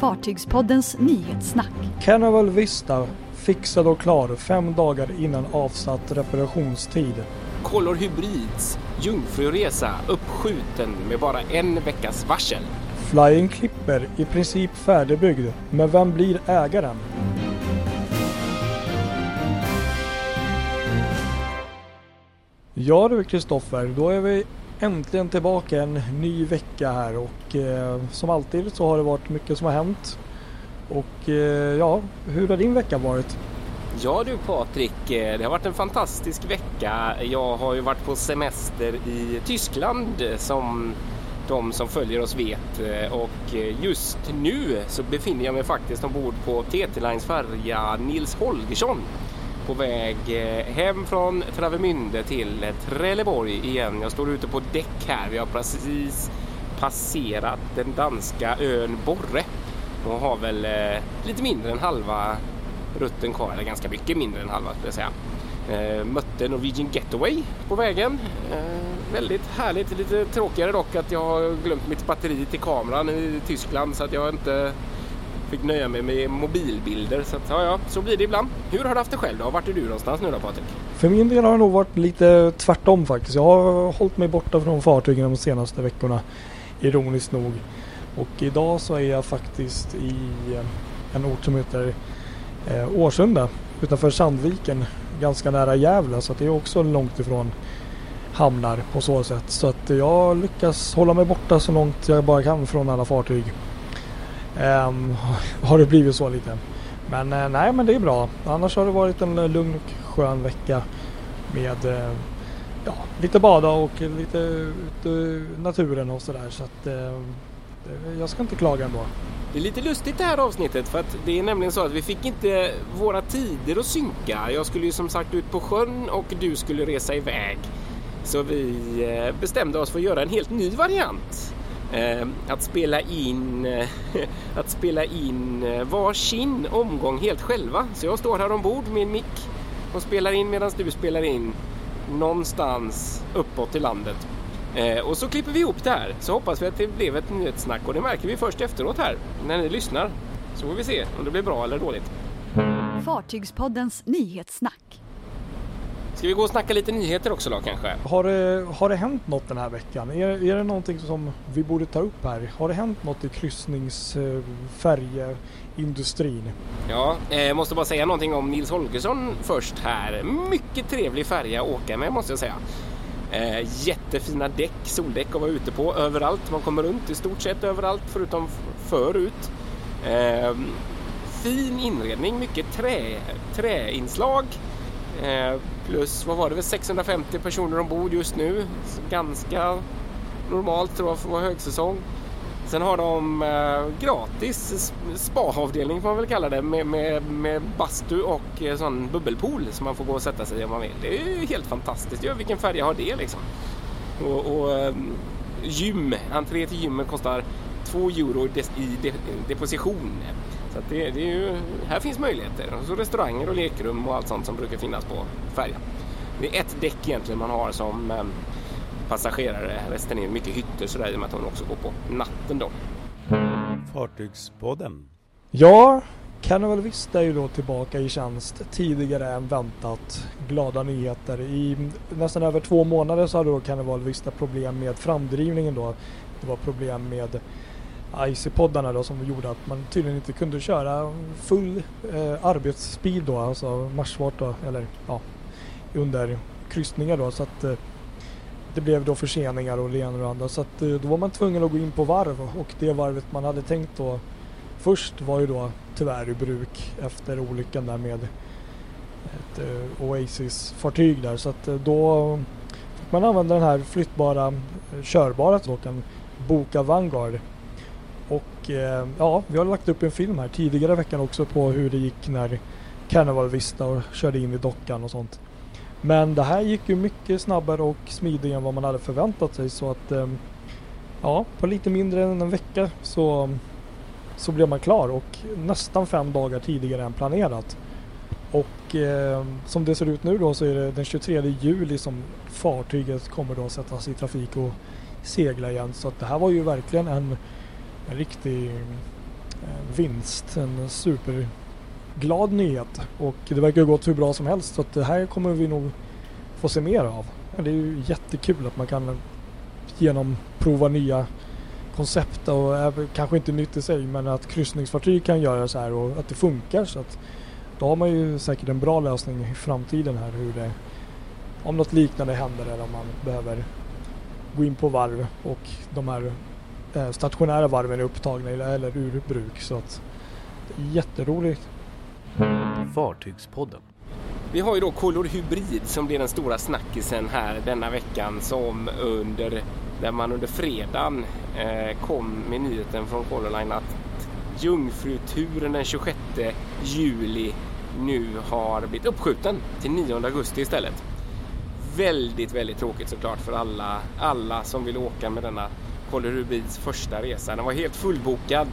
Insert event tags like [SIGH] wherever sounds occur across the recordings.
Fartygspoddens nyhetssnack. Carnival Vista fixad och klar fem dagar innan avsatt reparationstid. Color Hybrids jungfruresa uppskjuten med bara en veckas varsel. Flying Clipper i princip färdigbyggd, men vem blir ägaren? Ja du Kristoffer, då är vi äntligen tillbaka en ny vecka här och eh, som alltid så har det varit mycket som har hänt. Och eh, ja, hur har din vecka varit? Ja du Patrik, eh, det har varit en fantastisk vecka. Jag har ju varit på semester i Tyskland eh, som de som följer oss vet eh, och just nu så befinner jag mig faktiskt ombord på TT Lines färja Nils Holgersson på väg eh, hem från Travemünde till eh, Trelleborg igen. Jag står ute på däck här. Vi har precis passerat den danska ön Borre och har väl eh, lite mindre än halva rutten kvar, eller ganska mycket mindre än halva skulle jag säga. Eh, mötte Norwegian Getaway på vägen. Eh, väldigt härligt, lite tråkigare dock att jag har glömt mitt batteri till kameran i Tyskland så att jag inte fick nöja mig med mobilbilder. Så att, ja, ja, så blir det ibland. Hur har du haft det själv då? Vart är du någonstans nu då Patrik? För min del har det nog varit lite tvärtom faktiskt. Jag har hållit mig borta från fartygen de senaste veckorna. Ironiskt nog. Och idag så är jag faktiskt i eh, en ort som heter eh, Årsunda utanför Sandviken ganska nära Gävle så det är också långt ifrån hamnar på så sätt. Så att jag lyckas hålla mig borta så långt jag bara kan från alla fartyg. Um, [LAUGHS] har det blivit så lite. Men uh, nej men det är bra. Annars har det varit en eh, lugn och skön vecka med uh, ja, lite bada och lite ute i naturen och sådär. Så att uh, jag ska inte klaga ändå. Det är lite lustigt det här avsnittet för att det är nämligen så att vi fick inte våra tider att synka. Jag skulle ju som sagt ut på sjön och du skulle resa iväg. Så vi bestämde oss för att göra en helt ny variant. Eh, att spela in, eh, [LAUGHS] att spela in eh, varsin omgång helt själva. Så jag står här ombord med en mick och spelar in medan du spelar in någonstans uppåt i landet. Eh, och så klipper vi ihop det här så hoppas vi att det blev ett nyhetssnack och det märker vi först efteråt här när ni lyssnar. Så får vi se om det blir bra eller dåligt. Fartygspoddens nyhetssnack. Ska vi gå och snacka lite nyheter också då kanske? Har det, har det hänt något den här veckan? Är, är det någonting som vi borde ta upp här? Har det hänt något i kryssningsfärjeindustrin? Ja, jag eh, måste bara säga någonting om Nils Holgersson först här. Mycket trevlig färja att åka med måste jag säga. Eh, jättefina däck, soldäck att vara ute på överallt. Man kommer runt i stort sett överallt förutom förut. Eh, fin inredning, mycket trä, träinslag. Eh, plus, vad var det, 650 personer ombord just nu. Ganska normalt tror jag för att vara högsäsong. Sen har de eh, gratis gratis spaavdelning får man väl kalla det med, med, med bastu och eh, sån bubbelpool som man får gå och sätta sig i om man vill. Det är ju helt fantastiskt. Ja, vilken färja har det liksom? Och, och gym, entré till gymmet kostar 2 euro i deposition. Så att det, det är ju, här finns möjligheter. Och så restauranger och lekrum och allt sånt som brukar finnas på färjan. Det är ett däck egentligen man har som eh, passagerare. Resten är mycket hytter sådär i och med att hon också går på natten då. Fartygspodden. Ja, Carnival Vista är ju då tillbaka i tjänst tidigare än väntat. Glada nyheter. I nästan över två månader så hade då Carnival Vista problem med framdrivningen då. Det var problem med IC-poddarna då som gjorde att man tydligen inte kunde köra full eh, arbetsspeed då, alltså marschfart då, eller ja, under kryssningar då. Så att eh, det blev då förseningar och det ena och det andra. Så att eh, då var man tvungen att gå in på varv och det varvet man hade tänkt då först var ju då tyvärr i bruk efter olyckan där med ett eh, Oasis-fartyg där. Så att eh, då fick man använda den här flyttbara eh, körbara så kan boka Vanguard. Eh, ja, vi har lagt upp en film här tidigare i veckan också på hur det gick när Carnival Vista och körde in i dockan och sånt. Men det här gick ju mycket snabbare och smidigare än vad man hade förväntat sig så att eh, ja, på lite mindre än en vecka så, så blev man klar och nästan fem dagar tidigare än planerat. Och eh, som det ser ut nu då så är det den 23 juli som fartyget kommer då sättas i trafik och segla igen. Så att det här var ju verkligen en, en riktig eh, vinst. En superglad nyhet och det verkar gått hur bra som helst så att det här kommer vi nog få se mer av. Det är ju jättekul att man kan genomprova nya koncept och eh, kanske inte nytt i sig men att kryssningsfartyg kan göra så här och att det funkar så att då har man ju säkert en bra lösning i framtiden här hur det om något liknande händer eller om man behöver gå in på varv och de här stationära varven är upptagna eller ur bruk så att det är jätteroligt. Fartygspodden vi har ju då Color Hybrid som blir den stora snackisen här denna veckan som under, där man under fredagen eh, kom med nyheten från Color Line att Jungfruturen den 26 juli nu har blivit uppskjuten till 9 augusti istället. Väldigt, väldigt tråkigt såklart för alla, alla som vill åka med denna Color Rubins första resa. Den var helt fullbokad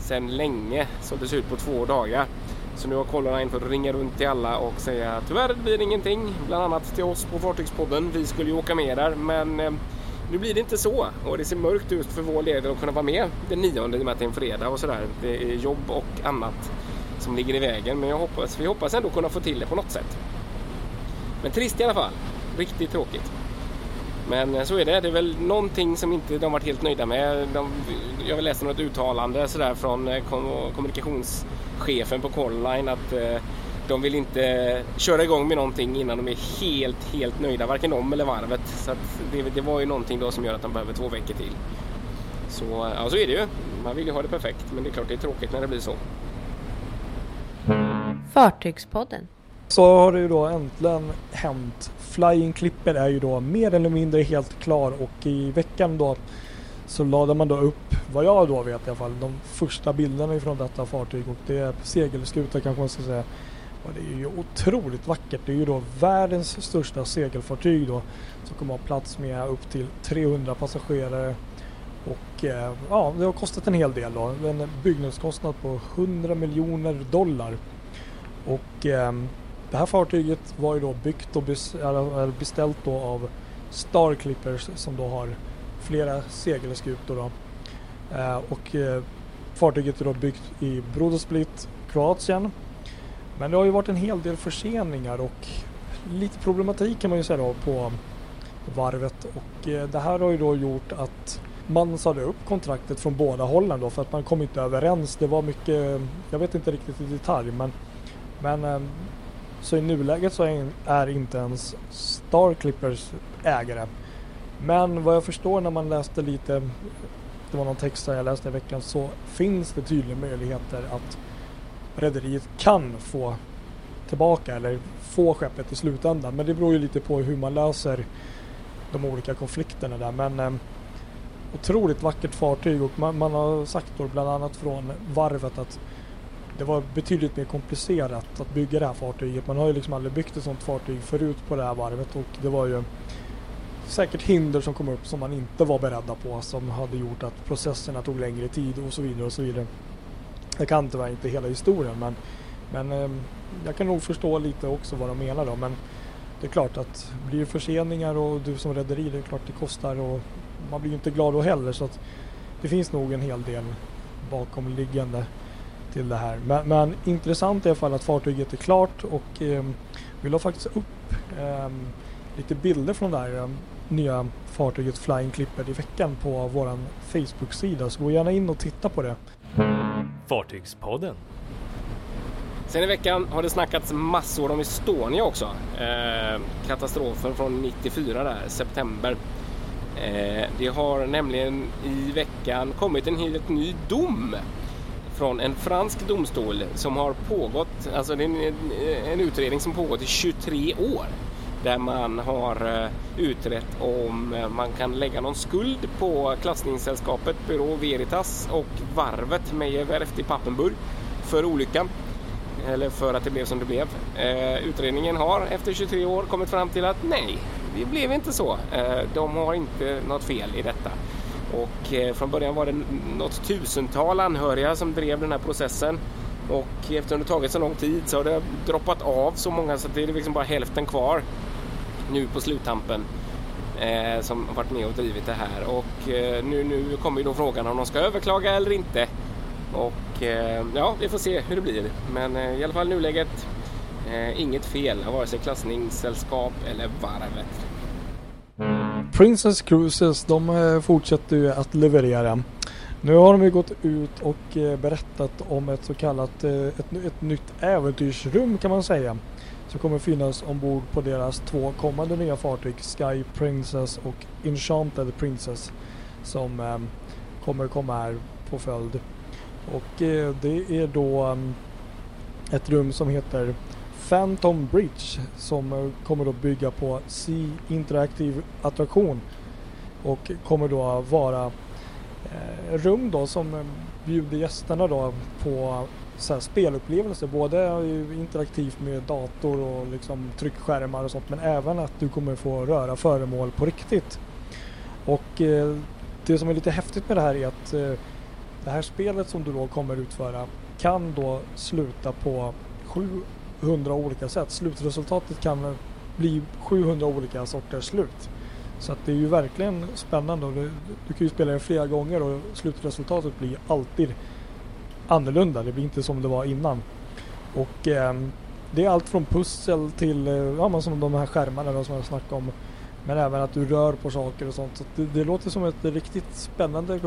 sedan länge, såldes ut på två dagar. Så nu har Colorline fått ringa runt till alla och säga tyvärr blir det ingenting. Bland annat till oss på Fartygspodden. Vi skulle ju åka med där men eh, nu blir det inte så och det ser mörkt ut för vår del att kunna vara med den nionde i och med att det är en fredag och sådär. Det är jobb och annat som ligger i vägen men jag hoppas, vi hoppas ändå kunna få till det på något sätt. Men trist i alla fall. Riktigt tråkigt. Men eh, så är det. Det är väl någonting som inte de varit helt nöjda med. De, jag läste något uttalande sådär från eh, kommunikationschefen på Colline att eh, de vill inte köra igång med någonting innan de är helt, helt nöjda, varken de eller varvet. Så det, det, var ju någonting då som gör att de behöver två veckor till. Så, eh, ja, så är det ju. Man vill ju ha det perfekt, men det är klart det är tråkigt när det blir så. Fartygspodden. Så har det ju då äntligen hänt Flying Clipper är ju då mer eller mindre helt klar och i veckan då så lade man då upp, vad jag då vet i alla fall, de första bilderna ifrån detta fartyg och det är segelskuta kanske man ska säga. Och det är ju otroligt vackert. Det är ju då världens största segelfartyg då som kommer ha plats med upp till 300 passagerare och eh, ja, det har kostat en hel del då. En byggnadskostnad på 100 miljoner dollar. Och eh, det här fartyget var ju då byggt och beställt då av Star Clippers som då har flera segelskutor då. Eh, och eh, fartyget är då byggt i Brodosplit, Kroatien. Men det har ju varit en hel del förseningar och lite problematik kan man ju säga då på varvet och eh, det här har ju då gjort att man sade upp kontraktet från båda hållen då för att man kom inte överens. Det var mycket, jag vet inte riktigt i detalj men, men eh, så i nuläget så är inte ens Star Clippers ägare. Men vad jag förstår när man läste lite, det var någon text jag läste i veckan, så finns det tydliga möjligheter att rederiet kan få tillbaka eller få skeppet i slutändan. Men det beror ju lite på hur man löser de olika konflikterna där. Men eh, otroligt vackert fartyg och man, man har sagt då bland annat från varvet att det var betydligt mer komplicerat att bygga det här fartyget. Man har ju liksom aldrig byggt ett sådant fartyg förut på det här varvet och det var ju säkert hinder som kom upp som man inte var beredda på som hade gjort att processerna tog längre tid och så vidare och så vidare. Jag kan tyvärr inte hela historien men, men eh, jag kan nog förstå lite också vad de menar då men det är klart att blir det förseningar och du som rederi det är klart det kostar och man blir ju inte glad då heller så att det finns nog en hel del bakomliggande till det här. Men, men intressant i alla fall att fartyget är klart och eh, vi la faktiskt upp eh, lite bilder från det här eh, nya fartyget Flying Clipper i veckan på vår Facebook-sida så gå gärna in och titta på det. Fartygspodden. Sen i veckan har det snackats massor om Estonia också. Eh, katastrofen från 94 där, september. Eh, det har nämligen i veckan kommit en helt ny dom från en fransk domstol som har pågått, alltså det är en, en utredning som pågått i 23 år där man har eh, utrett om eh, man kan lägga någon skuld på klassningssällskapet Bureau Veritas och varvet Meijerwerft i Pappenburg för olyckan eller för att det blev som det blev. Eh, utredningen har efter 23 år kommit fram till att nej, det blev inte så. de har inte något fel i detta. Och eh, från början var det något tusental anhöriga som drev den här processen. Och eftersom det tagit så lång tid så har det droppat av så många så det är liksom bara hälften kvar nu på sluttampen eh, som varit med och drivit det här. Och eh, nu, nu kommer ju då frågan om de ska överklaga eller inte. Och eh, ja, vi får se hur det blir. Men eh, i alla fall nuläget, eh, inget fel av vare sig klassningssällskap eller varvet. Princess Cruises, de eh, fortsätter ju att leverera. Nu har de ju gått ut och eh, berättat om ett så kallat eh, ett, ett nytt äventyrsrum kan man säga. Som kommer finnas ombord på deras två kommande nya fartyg Sky Princess och Enchanted Princess. Som eh, kommer komma här på följd. Och eh, det är då eh, ett rum som heter Phantom Bridge som eh, kommer att bygga på Sea Interactive attraktion och kommer då vara eh, rum då som eh, bjuder gästerna då på så här spelupplevelser både interaktivt med dator och liksom tryckskärmar och sånt men även att du kommer få röra föremål på riktigt. Och eh, det som är lite häftigt med det här är att eh, det här spelet som du då kommer utföra kan då sluta på 700 olika sätt. Slutresultatet kan bli 700 olika sorters slut. Så att det är ju verkligen spännande och du, du kan ju spela det flera gånger och slutresultatet blir alltid annorlunda. Det blir inte som det var innan. Och eh, det är allt från pussel till eh, ja, som de här skärmarna då, som jag snackade om. Men även att du rör på saker och sånt. Så det, det låter som ett riktigt spännande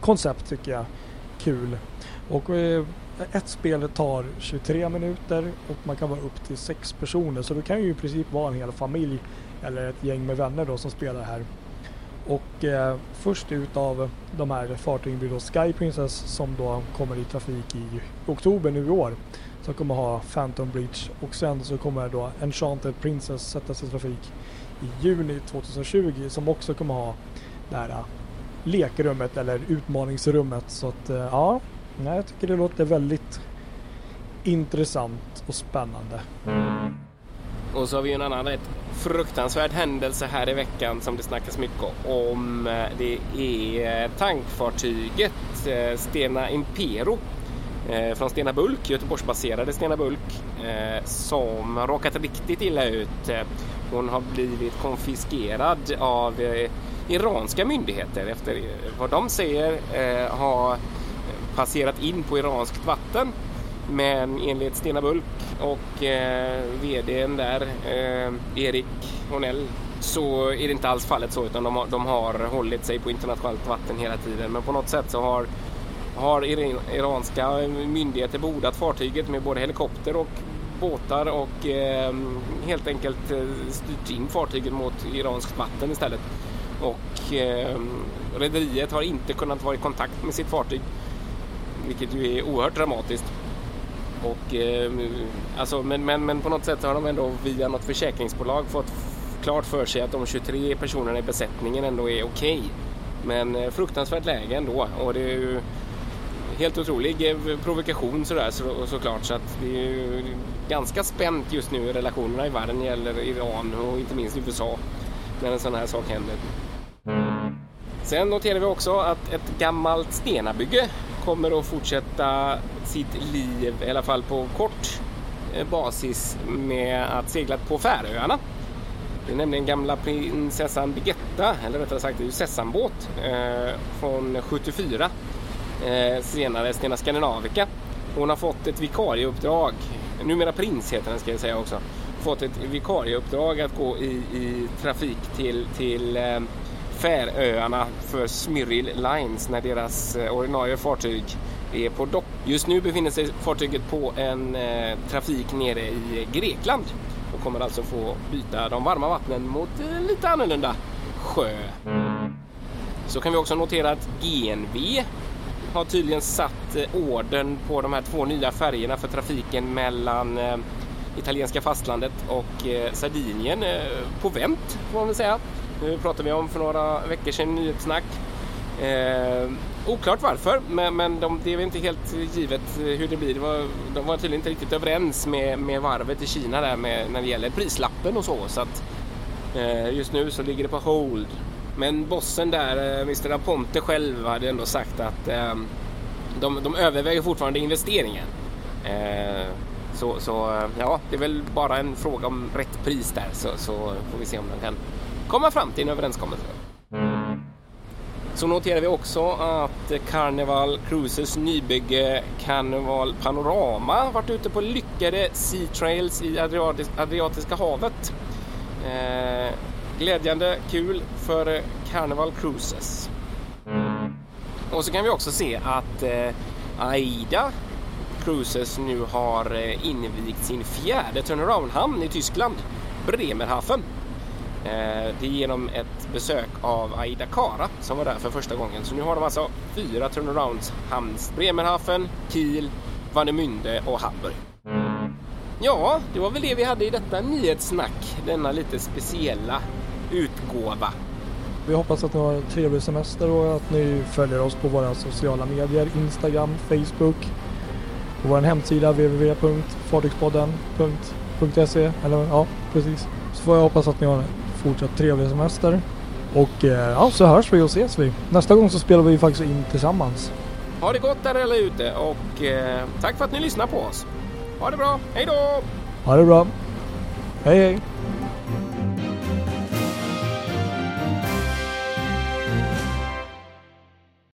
koncept tycker jag. Kul. Och eh, ett spel tar 23 minuter och man kan vara upp till sex personer. Så det kan ju i princip vara en hel familj eller ett gäng med vänner då som spelar här. Och eh, först ut av de här fartygen blir då Sky Princess som då kommer i trafik i oktober nu i år. Som kommer ha Phantom Bridge och sen så kommer då Enchanted Princess sättas i trafik i juni 2020 som också kommer ha det här eh, lekrummet eller utmaningsrummet. Så att eh, Nej, jag tycker det låter väldigt intressant och spännande. Mm. Och så har vi en annan rätt fruktansvärd händelse här i veckan som det snackas mycket om. Eh, det är eh, tankfartyget eh, Stena Impero från Stena Bulk, Göteborgsbaserade Stena Bulk, som har råkat riktigt illa ut. Hon har blivit konfiskerad av iranska myndigheter efter vad de säger har passerat in på iranskt vatten. Men enligt Stena Bulk och eh, VDn där, eh, Erik Honell, så är det inte alls fallet så utan de har, de har hållit sig på internationellt vatten hela tiden. Men på något sätt så har, har iranska myndigheter bordat fartyget med både helikopter och båtar och eh, helt enkelt eh, styrt in fartyget mot iranskt vatten istället. Och eh, rederiet har inte kunnat vara i kontakt med sitt fartyg vilket ju är oerhört dramatiskt. Och, eh, alltså, men, men, men på något sätt har de ändå via något försäkringsbolag fått klart för sig att de 23 personerna i besättningen ändå är okej. Okay. Men eh, fruktansvärt läge ändå och det är ju helt otrolig eh, provokation sådär så, såklart så att det är ju ganska spänt just nu i relationerna i världen gäller Iran och inte minst USA när en sån här sak händer. Sen noterar vi också att ett gammalt stenabygge kommer att fortsätta sitt liv, i alla fall på kort eh, basis, med att segla på Färöarna. Det är nämligen gamla prinsessan Birgitta, eller rättare sagt det är ju Sessanbåt eh, från 74. Eh, senare Stena Scandinavica. Hon har fått ett vikarieuppdrag, numera prins heter den ska jag säga också, fått ett vikarieuppdrag att gå i, i trafik till, till eh, Färöarna för Smyril Lines när deras eh, ordinarie fartyg är på dock. Just nu befinner sig fartyget på en eh, trafik nere i Grekland och kommer alltså få byta de varma vattnen mot eh, lite annorlunda sjö. Så kan vi också notera att GNV har tydligen satt eh, orden på de här två nya färgerna för trafiken mellan eh, italienska fastlandet och Sardinien på vänt får man väl säga. Nu pratade vi om för några veckor sedan nyhetssnack. Eh, oklart varför, men, men de, det är väl inte helt givet hur det blir. De var, de var tydligen inte riktigt överens med, med varvet i Kina där med, när det gäller prislappen och så. så att, eh, just nu så ligger det på hold. Men bossen där, eh, Mr Aponte själv, hade ändå sagt att eh, de, de överväger fortfarande investeringen. Eh, så, så eh, ja, det är väl bara en fråga om rätt pris där så, så får vi se om den kan komma fram till en överenskommelse. Så noterar vi också att Carnival Cruises nybygge Carnival Panorama varit ute på lyckade Sea Trails i Adriatis Adriatiska havet. Eh, glädjande kul för Carnival Cruises. Och så kan vi också se att eh, AIDA Cruises nu har eh, invigt sin fjärde turnaround-hamn i Tyskland, Bremerhaven. Eh, det är genom ett besök av Aida Kara som var där för första gången. Så nu har de alltså fyra turnarounds hamns. Bremerhaven, Kiel, Warnemünde och Hamburg. Ja, det var väl det vi hade i detta nyhetssnack, denna lite speciella utgåva. Vi hoppas att ni har en trevlig semester och att ni följer oss på våra sociala medier, Instagram, Facebook, på vår hemsida www.fartygspodden.se eller ja, precis. Så får jag hoppas att ni har det fortsatt trevlig semester. Och eh, ja, så hörs vi och ses vi. Nästa gång så spelar vi faktiskt in tillsammans. Ha det gott där eller ute och eh, tack för att ni lyssnar på oss. Ha det bra, hej då! Ha det bra. Hej hej!